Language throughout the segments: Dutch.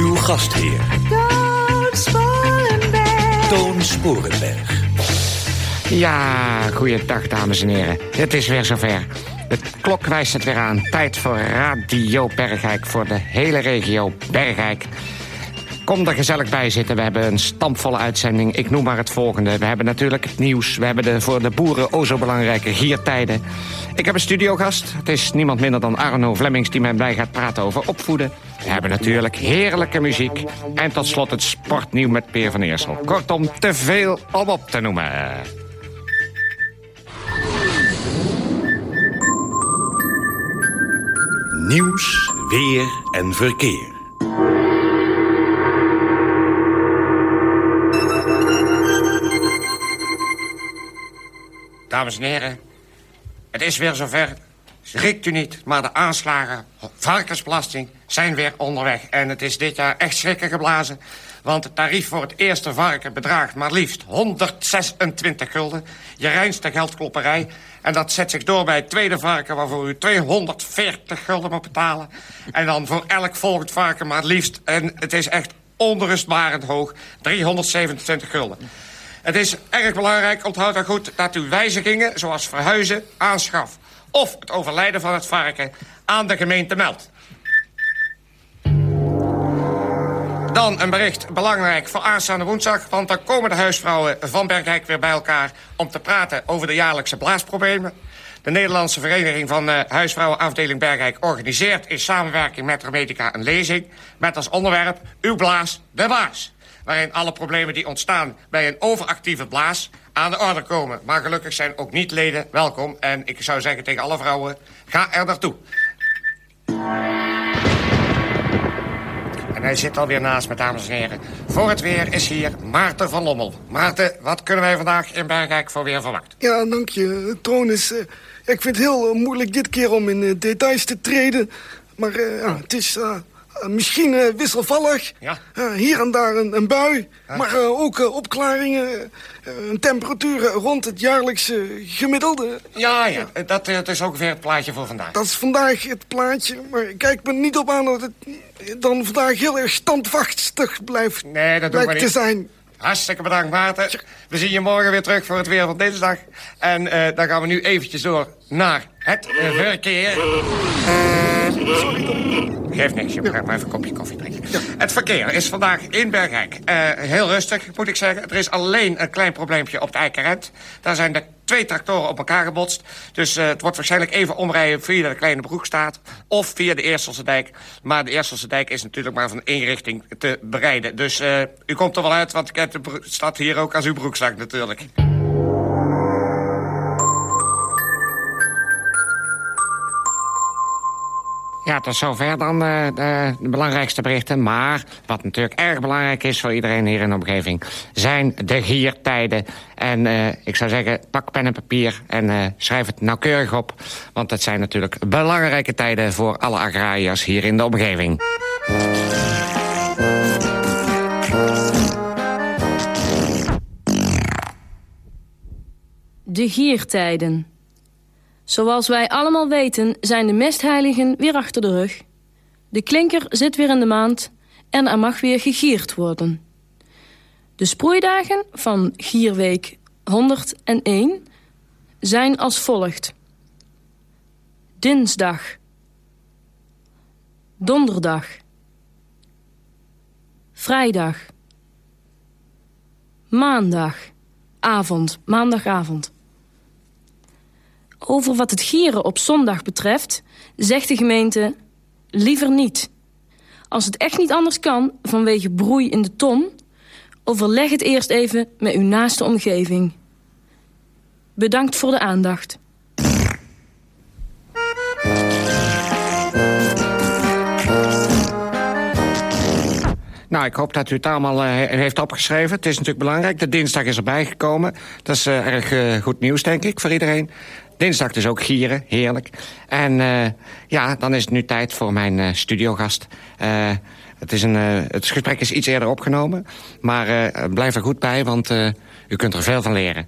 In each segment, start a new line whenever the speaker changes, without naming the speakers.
Uw gastheer,
Toon Sporenberg.
Toon Sporenberg.
Ja, goeiedag dames en heren. Het is weer zover. De klok wijst het weer aan. Tijd voor Radio Bergijk voor de hele regio Bergijk. Kom er gezellig bij zitten. We hebben een stampvolle uitzending. Ik noem maar het volgende. We hebben natuurlijk het nieuws. We hebben de voor de boeren o zo belangrijke giertijden. Ik heb een studiogast. Het is niemand minder dan Arno Vlemmings die met mij gaat praten over opvoeden. We hebben natuurlijk heerlijke muziek. En tot slot het sportnieuw met Peer van Eersel. Kortom, te veel om op te noemen.
Nieuws, weer en verkeer.
Dames en heren, het is weer zover. Schrikt u niet, maar de aanslagen, varkensbelasting, zijn weer onderweg. En het is dit jaar echt schrikken geblazen. Want het tarief voor het eerste varken bedraagt maar liefst 126 gulden. Je reinste geldklopperij. En dat zet zich door bij het tweede varken... waarvoor u 240 gulden moet betalen. En dan voor elk volgend varken maar liefst... en het is echt onrustbarend hoog, 327 gulden. Het is erg belangrijk, onthoud dat goed... dat u wijzigingen, zoals verhuizen, aanschaf... of het overlijden van het varken aan de gemeente meldt. Dan een bericht belangrijk voor aanstaande woensdag... want dan komen de huisvrouwen van Bergijk weer bij elkaar... om te praten over de jaarlijkse blaasproblemen. De Nederlandse Vereniging van uh, Huisvrouwen afdeling Bergijk... organiseert in samenwerking met Remedica een lezing... met als onderwerp Uw blaas, de baas waarin alle problemen die ontstaan bij een overactieve blaas aan de orde komen. Maar gelukkig zijn ook niet-leden welkom. En ik zou zeggen tegen alle vrouwen, ga er naartoe. En hij zit alweer naast me, dames en heren. Voor het weer is hier Maarten van Lommel. Maarten, wat kunnen wij vandaag in Bergijk voor weer verwachten?
Ja, dank je. Toon is... eh, ik vind het heel eh, moeilijk dit keer om in eh, details te treden. Maar ja, het is misschien eh, wisselvallig.
Ja.
Eh, hier en daar een, een bui. Maar eh, ook eh, opklaringen. eh, een temperatuur eh, rond het jaarlijkse gemiddelde.
Ja, ja, dat, eh, dat is ongeveer het plaatje voor vandaag.
Dat is vandaag het plaatje. Maar kijk me niet op aan dat het dan vandaag heel erg standvastig blijft
Nee, dat doen we
lijkt te zijn.
Hartstikke bedankt, Maarten. We zien je morgen weer terug voor het weer van dinsdag. En eh, dan gaan we nu eventjes door naar het eh, verkeer. Geeft niks, je gaat maar even een kopje koffie drinken. Het verkeer is vandaag in Bergijk eh, heel rustig, moet ik zeggen. Er is alleen een klein probleempje op het Eikerent. Daar zijn de twee tractoren op elkaar gebotst. Dus eh, het wordt waarschijnlijk even omrijden via de Kleine Broekstaat... of via de Eerselse dijk. Maar de Eerselse dijk is natuurlijk maar van één richting te bereiden. Dus eh, u komt er wel uit, want ik heb de stad hier ook als uw broekzak natuurlijk. Ja, tot zover dan eh, de, de belangrijkste berichten. Maar wat natuurlijk erg belangrijk is voor iedereen hier in de omgeving... zijn de giertijden. En eh, ik zou zeggen, pak pen en papier en eh, schrijf het nauwkeurig op. Want het zijn natuurlijk belangrijke tijden voor alle agrariërs hier in de omgeving.
De giertijden. Zoals wij allemaal weten zijn de mestheiligen weer achter de rug. De klinker zit weer in de maand en er mag weer gegierd worden. De sproeidagen van Gierweek 101 zijn als volgt. Dinsdag. Donderdag. Vrijdag. Maandag. Avond, maandagavond. Over wat het gieren op zondag betreft, zegt de gemeente liever niet. Als het echt niet anders kan, vanwege broei in de ton, overleg het eerst even met uw naaste omgeving. Bedankt voor de aandacht.
Nou, ik hoop dat u het allemaal eh, heeft opgeschreven. Het is natuurlijk belangrijk. De dinsdag is erbij gekomen. Dat is eh, erg eh, goed nieuws, denk ik, voor iedereen. Dinsdag dus ook gieren, heerlijk. En eh, ja, dan is het nu tijd voor mijn eh, studiogast. Eh, het, is een, het gesprek is iets eerder opgenomen. Maar blijf er goed bij, want u kunt er veel van leren.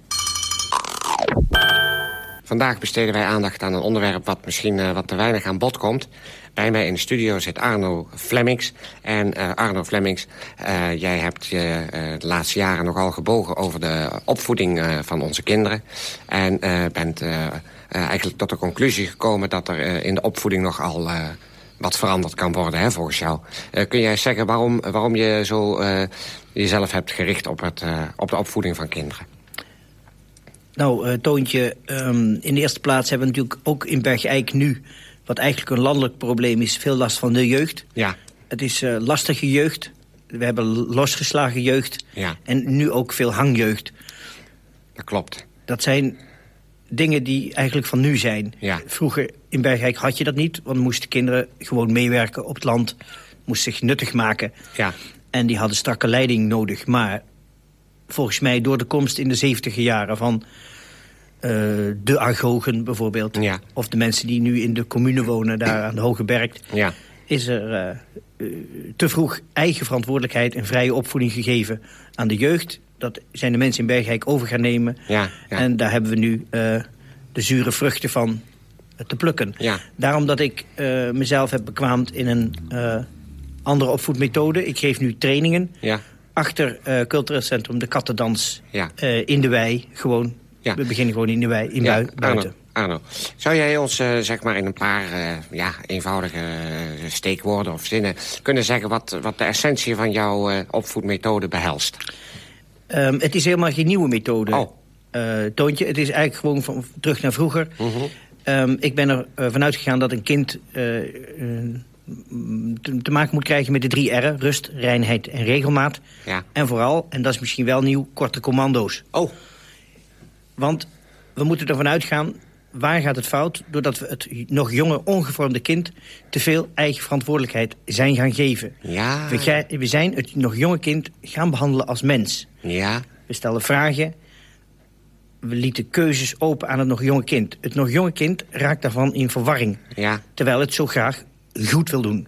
Vandaag besteden wij aandacht aan een onderwerp... wat misschien wat te weinig aan bod komt. Bij mij in de studio zit Arno Flemmings. En eh, Arno Flemmings, eh, jij hebt je eh, de laatste jaren nogal gebogen... over de opvoeding van onze kinderen. En bent eigenlijk tot de conclusie gekomen... dat er in de opvoeding nogal wat veranderd kan worden, hè, volgens jou. Kun jij zeggen waarom, waarom je zo jezelf hebt gericht... Op, het, op de opvoeding van kinderen?
Nou, Toontje, ehm, in de eerste plaats hebben we natuurlijk ook in Bergijk nu... wat eigenlijk een landelijk probleem is, veel last van de jeugd.
Ja,
Het is eh, lastige jeugd. We hebben losgeslagen jeugd.
Ja.
En nu ook veel hangjeugd.
dat klopt.
Dat zijn dingen die eigenlijk van nu zijn.
Ja.
Vroeger in Bergijk had je dat niet. Want moesten kinderen gewoon meewerken op het land. Moesten zich nuttig maken.
Ja,
En die hadden strakke leiding nodig. Maar volgens mij door de komst in de zeventiger jaren van de agogen bijvoorbeeld...
Ja.
of de mensen die nu in de commune wonen, daar aan de Hoge Berg...
ja,
is er eh, eh, te vroeg eigen verantwoordelijkheid en vrije opvoeding gegeven aan de jeugd. Dat zijn de mensen in Bergijk over gaan nemen.
ja, ja.
En daar hebben we nu eh, de zure vruchten van eh, te plukken.
Ja.
Daarom dat ik eh, mezelf heb bekwaamd in een eh, andere opvoedmethode. Ik geef nu trainingen achter eh cultureel centrum De Kattendans eh, in de wei. Gewoon,
Ja.
we beginnen gewoon in de wei, in
Ja,
bui- buiten.
Arno, Arno, zou jij ons eh, zeg maar in een paar eh, ja, eenvoudige eh, steekwoorden of zinnen kunnen zeggen wat, wat de essentie van jouw opvoedmethode behelst?
Ehm, het is helemaal geen nieuwe methode,
Oh.
Toontje. Het is eigenlijk gewoon van, terug naar vroeger.
Mhm.
Ehm, ik ben er vanuit gegaan dat een kind te, te maken moet krijgen met de drie R'en. Rust, reinheid en regelmaat.
Ja.
En vooral, en dat is misschien wel nieuw, korte commando's.
Oh,
Want we moeten ervan uitgaan, waar gaat het fout? Doordat we het nog jonge, ongevormde kind... te veel eigen verantwoordelijkheid zijn gaan geven.
ja,
We, zijn het nog jonge kind gaan behandelen als mens.
ja,
We stellen vragen. We lieten keuzes open aan het nog jonge kind. Het nog jonge kind raakt daarvan in verwarring.
ja,
Terwijl het zo graag goed wil doen.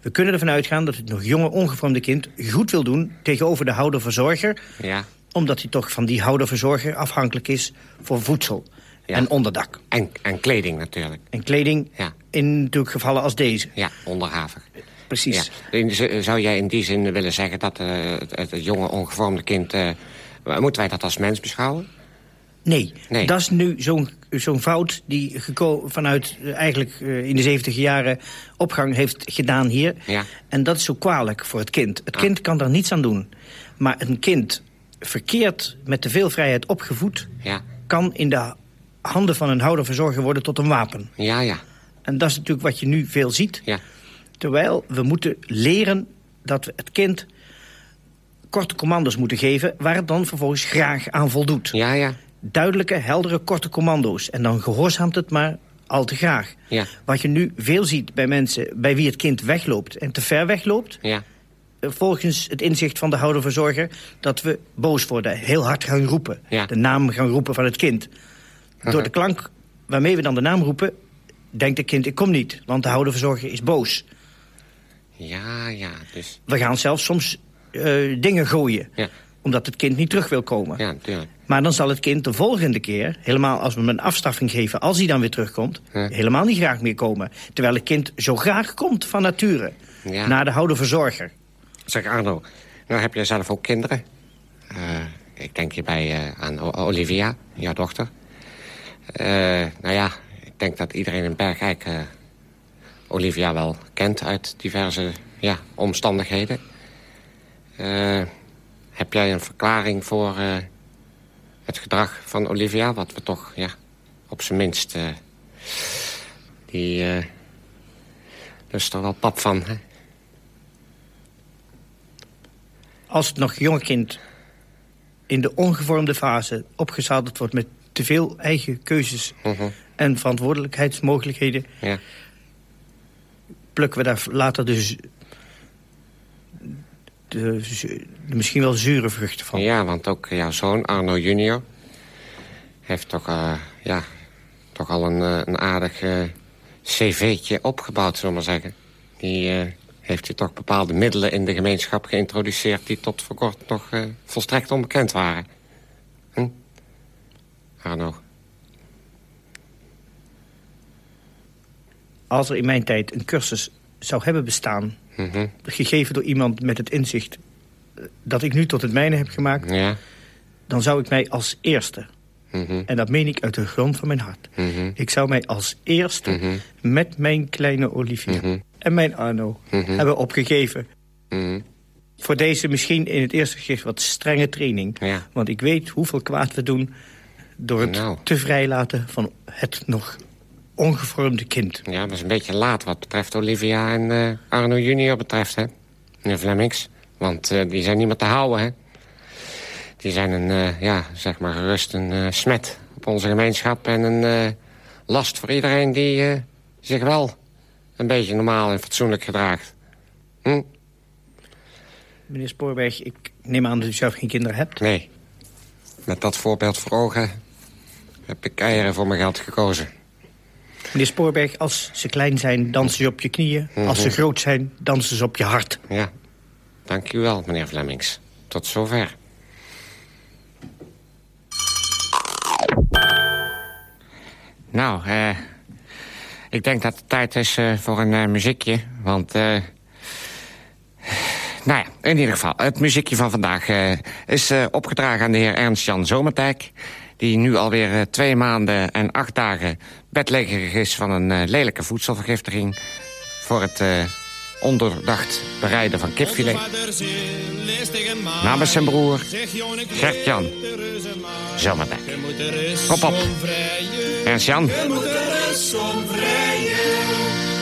We kunnen ervan uitgaan dat het nog jonge, ongevormde kind goed wil doen... tegenover de houder-verzorger...
ja.
Omdat hij toch van die houder-verzorger afhankelijk is... voor voedsel
Ja.
en onderdak.
En, en kleding natuurlijk.
En kleding
Ja.
in natuurlijk gevallen als deze.
Ja, onderhavig.
Precies.
Ja. Zou jij in die zin willen zeggen dat eh, het, het jonge ongevormde kind... eh, moeten wij dat als mens beschouwen?
Nee,
Nee.
dat is nu zo'n zo'n fout die vanuit eh, eigenlijk in de 70 jaren opgang heeft gedaan hier.
Ja.
En dat is zo kwalijk voor het kind. Het kind kan daar niets aan doen. Maar een kind verkeerd met te veel vrijheid opgevoed...
Ja,
kan in de handen van een houder-verzorger worden tot een wapen.
ja, ja,
En dat is natuurlijk wat je nu veel ziet.
ja.
Terwijl we moeten leren dat we het kind korte commando's moeten geven... waar het dan vervolgens graag aan voldoet
Ja, ja,
duidelijke, heldere, korte commando's. En dan gehoorzaamt het maar al te graag.
Ja.
Wat je nu veel ziet bij mensen bij wie het kind wegloopt en te ver wegloopt...
ja.
Volgens het inzicht van de houderverzorger... dat we boos worden, heel hard gaan roepen.
Ja.
De naam gaan roepen van het kind. Door de klank waarmee we dan de naam roepen... denkt het kind, ik kom niet, want de houderverzorger is boos.
Ja, ja, dus...
We gaan zelfs soms eh, dingen gooien...
Ja.
omdat het kind niet terug wil komen.
Ja.
Maar dan zal het kind de volgende keer, helemaal als we hem een afstraffing geven... als hij dan weer terugkomt, helemaal niet graag meer komen. Terwijl het kind zo graag komt van nature.
Ja.
Naar de houderverzorger.
Zeg Arno, nou heb jij zelf ook kinderen. Eh, ik denk hierbij eh, aan Olivia, jouw dochter. Eh, nou ja, ik denk dat iedereen in Bergijk Olivia wel kent uit diverse ja, omstandigheden. Heb jij een verklaring voor het gedrag van Olivia? Wat we toch, ja, op zijn minst... die is er wel pap van, hè?
Als het nog jonge kind in de ongevormde fase opgezadeld wordt... met te veel eigen keuzes
Mhm.
en verantwoordelijkheidsmogelijkheden...
Ja.
plukken we daar later dus de, misschien wel zure vruchten van.
Ja, want ook jouw zoon, Arno junior... heeft toch, eh, ja, toch al een, eh, een aardig eh, cv'tje opgebouwd, zullen we maar zeggen. Die heeft hij toch bepaalde middelen in de gemeenschap geïntroduceerd... die tot voor kort nog eh, volstrekt onbekend waren. Hm? Arno.
Als er in mijn tijd een cursus zou hebben bestaan...
Mhm.
gegeven door iemand met het inzicht eh, dat ik nu tot het mijne heb gemaakt...
Ja.
dan zou ik mij als eerste,
Mhm.
en dat meen ik uit de grond van mijn hart...
Mhm.
ik zou mij als eerste met mijn kleine Olivier. En mijn Arno
Mhm.
hebben opgegeven...
Mhm.
voor deze misschien in het eerste gezicht wat strenge training.
Ja.
Want ik weet hoeveel kwaad we doen door het
Nou.
te vrijlaten van het nog ongevormde kind.
Ja, dat is een beetje laat wat betreft Olivia en eh, Arno junior betreft, hè? Meneer Flemings. Want eh, die zijn niet meer te houden, hè? Die zijn een, eh, ja, zeg maar gerust een smet op onze gemeenschap... en een last voor iedereen die zich wel een beetje normaal en fatsoenlijk gedraagt. Hm?
Meneer Spoorberg, ik neem aan dat u zelf geen kinderen hebt.
Nee. Met dat voorbeeld voor ogen heb ik eieren voor mijn geld gekozen.
Meneer Spoorberg, als ze klein zijn, dansen ze op je knieën. Als ze
Mhm.
groot zijn, dansen ze op je hart.
Ja, dank u wel, meneer Flemings. Tot zover. Nou, eh... ik denk dat het tijd is eh, voor een eh, muziekje. Want, eh... Nou ja, in ieder geval, het muziekje van vandaag is opgedragen aan de heer Ernst-Jan Zomertijk... die nu alweer twee maanden en acht dagen bedleggerig is van een lelijke voedselvergiftiging... voor het ondoordacht bereiden van kipfilet. Namens zijn broer Gert-Jan Zomertijk. Hop, hop. Ernst-Jan,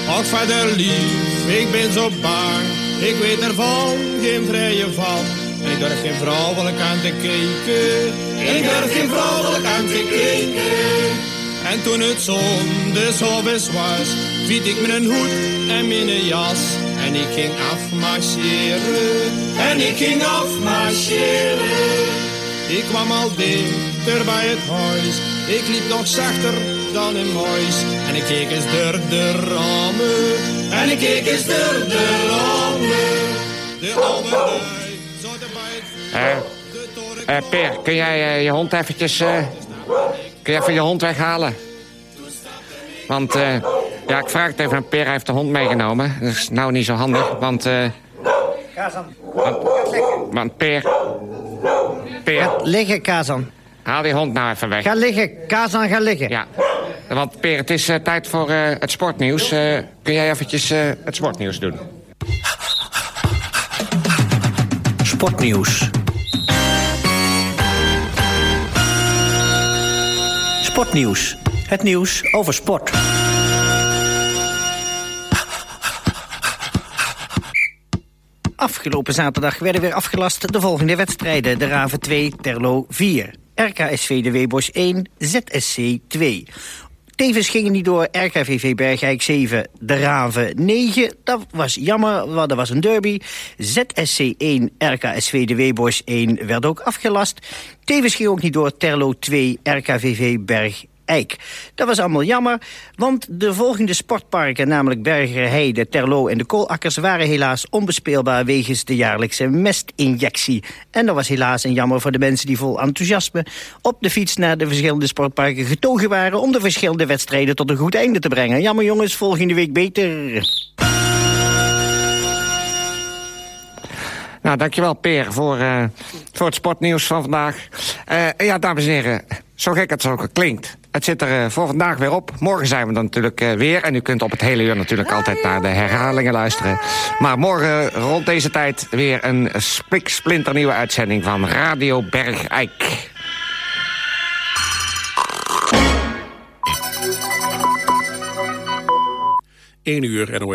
Och vader lief, ik ben zo bang. Ik weet ervan geen vrije val. En ik durf geen vrouwelijk aan te kijken. Ik durf geen vrouwelijk aan te kijken. En toen het zonde zo was, fiet ik mijn hoed en mijn jas. En ik ging afmarcheren. En ik ging afmarcheren. Ik kwam al dichter bij het huis. Ik liep nog zachter dan muis. En ik keek eens door de ramen. En ik keek eens door de ramen. De oude zat er bij het
eh Peer, kun jij eh, je hond eventjes... eh, kun je even je hond weghalen? Want, eh, ja, ik vraag het even aan Peer. Hij heeft de hond meegenomen. Dat is nou niet zo handig, want... eh want, want Peer... Peer,
Liggen, Kazan.
haal die hond nou even weg.
Ga liggen, Kazan, ga liggen.
Ja, want Peer, het is eh, tijd voor eh, het sportnieuws. Eh, kun jij eventjes het sportnieuws doen?
Sportnieuws. Sportnieuws. Het nieuws over sport.
Afgelopen zaterdag werden weer afgelast de volgende wedstrijden. De Raven 2, Terlo 4. RKSV de Weebos 1, ZSC 2. Tevens gingen die door RKVV Bergijk 7, de Raven 9. Dat was jammer, want dat was een derby. ZSC 1, RKSV de Weebos 1 werd ook afgelast. Tevens ging ook niet door Terlo 2, RKVV Berg Dat was allemaal jammer, want de volgende sportparken... namelijk Bergerheide, Terlo en de Koolakkers... waren helaas onbespeelbaar wegens de jaarlijkse mestinjectie. En dat was helaas een jammer voor de mensen die vol enthousiasme... op de fiets naar de verschillende sportparken getogen waren... om de verschillende wedstrijden tot een goed einde te brengen. Jammer jongens, volgende week beter.
Nou, dankjewel Peer voor, eh, voor het sportnieuws van vandaag. Eh, ja, dames en heren, zo gek het ook klinkt. Het zit er eh, voor vandaag weer op. Morgen zijn we dan natuurlijk eh, weer. En u kunt op het hele uur natuurlijk altijd naar de herhalingen luisteren. Maar morgen rond deze tijd weer een spiksplinternieuwe uitzending van Radio Bergijk.
1 uur NOS.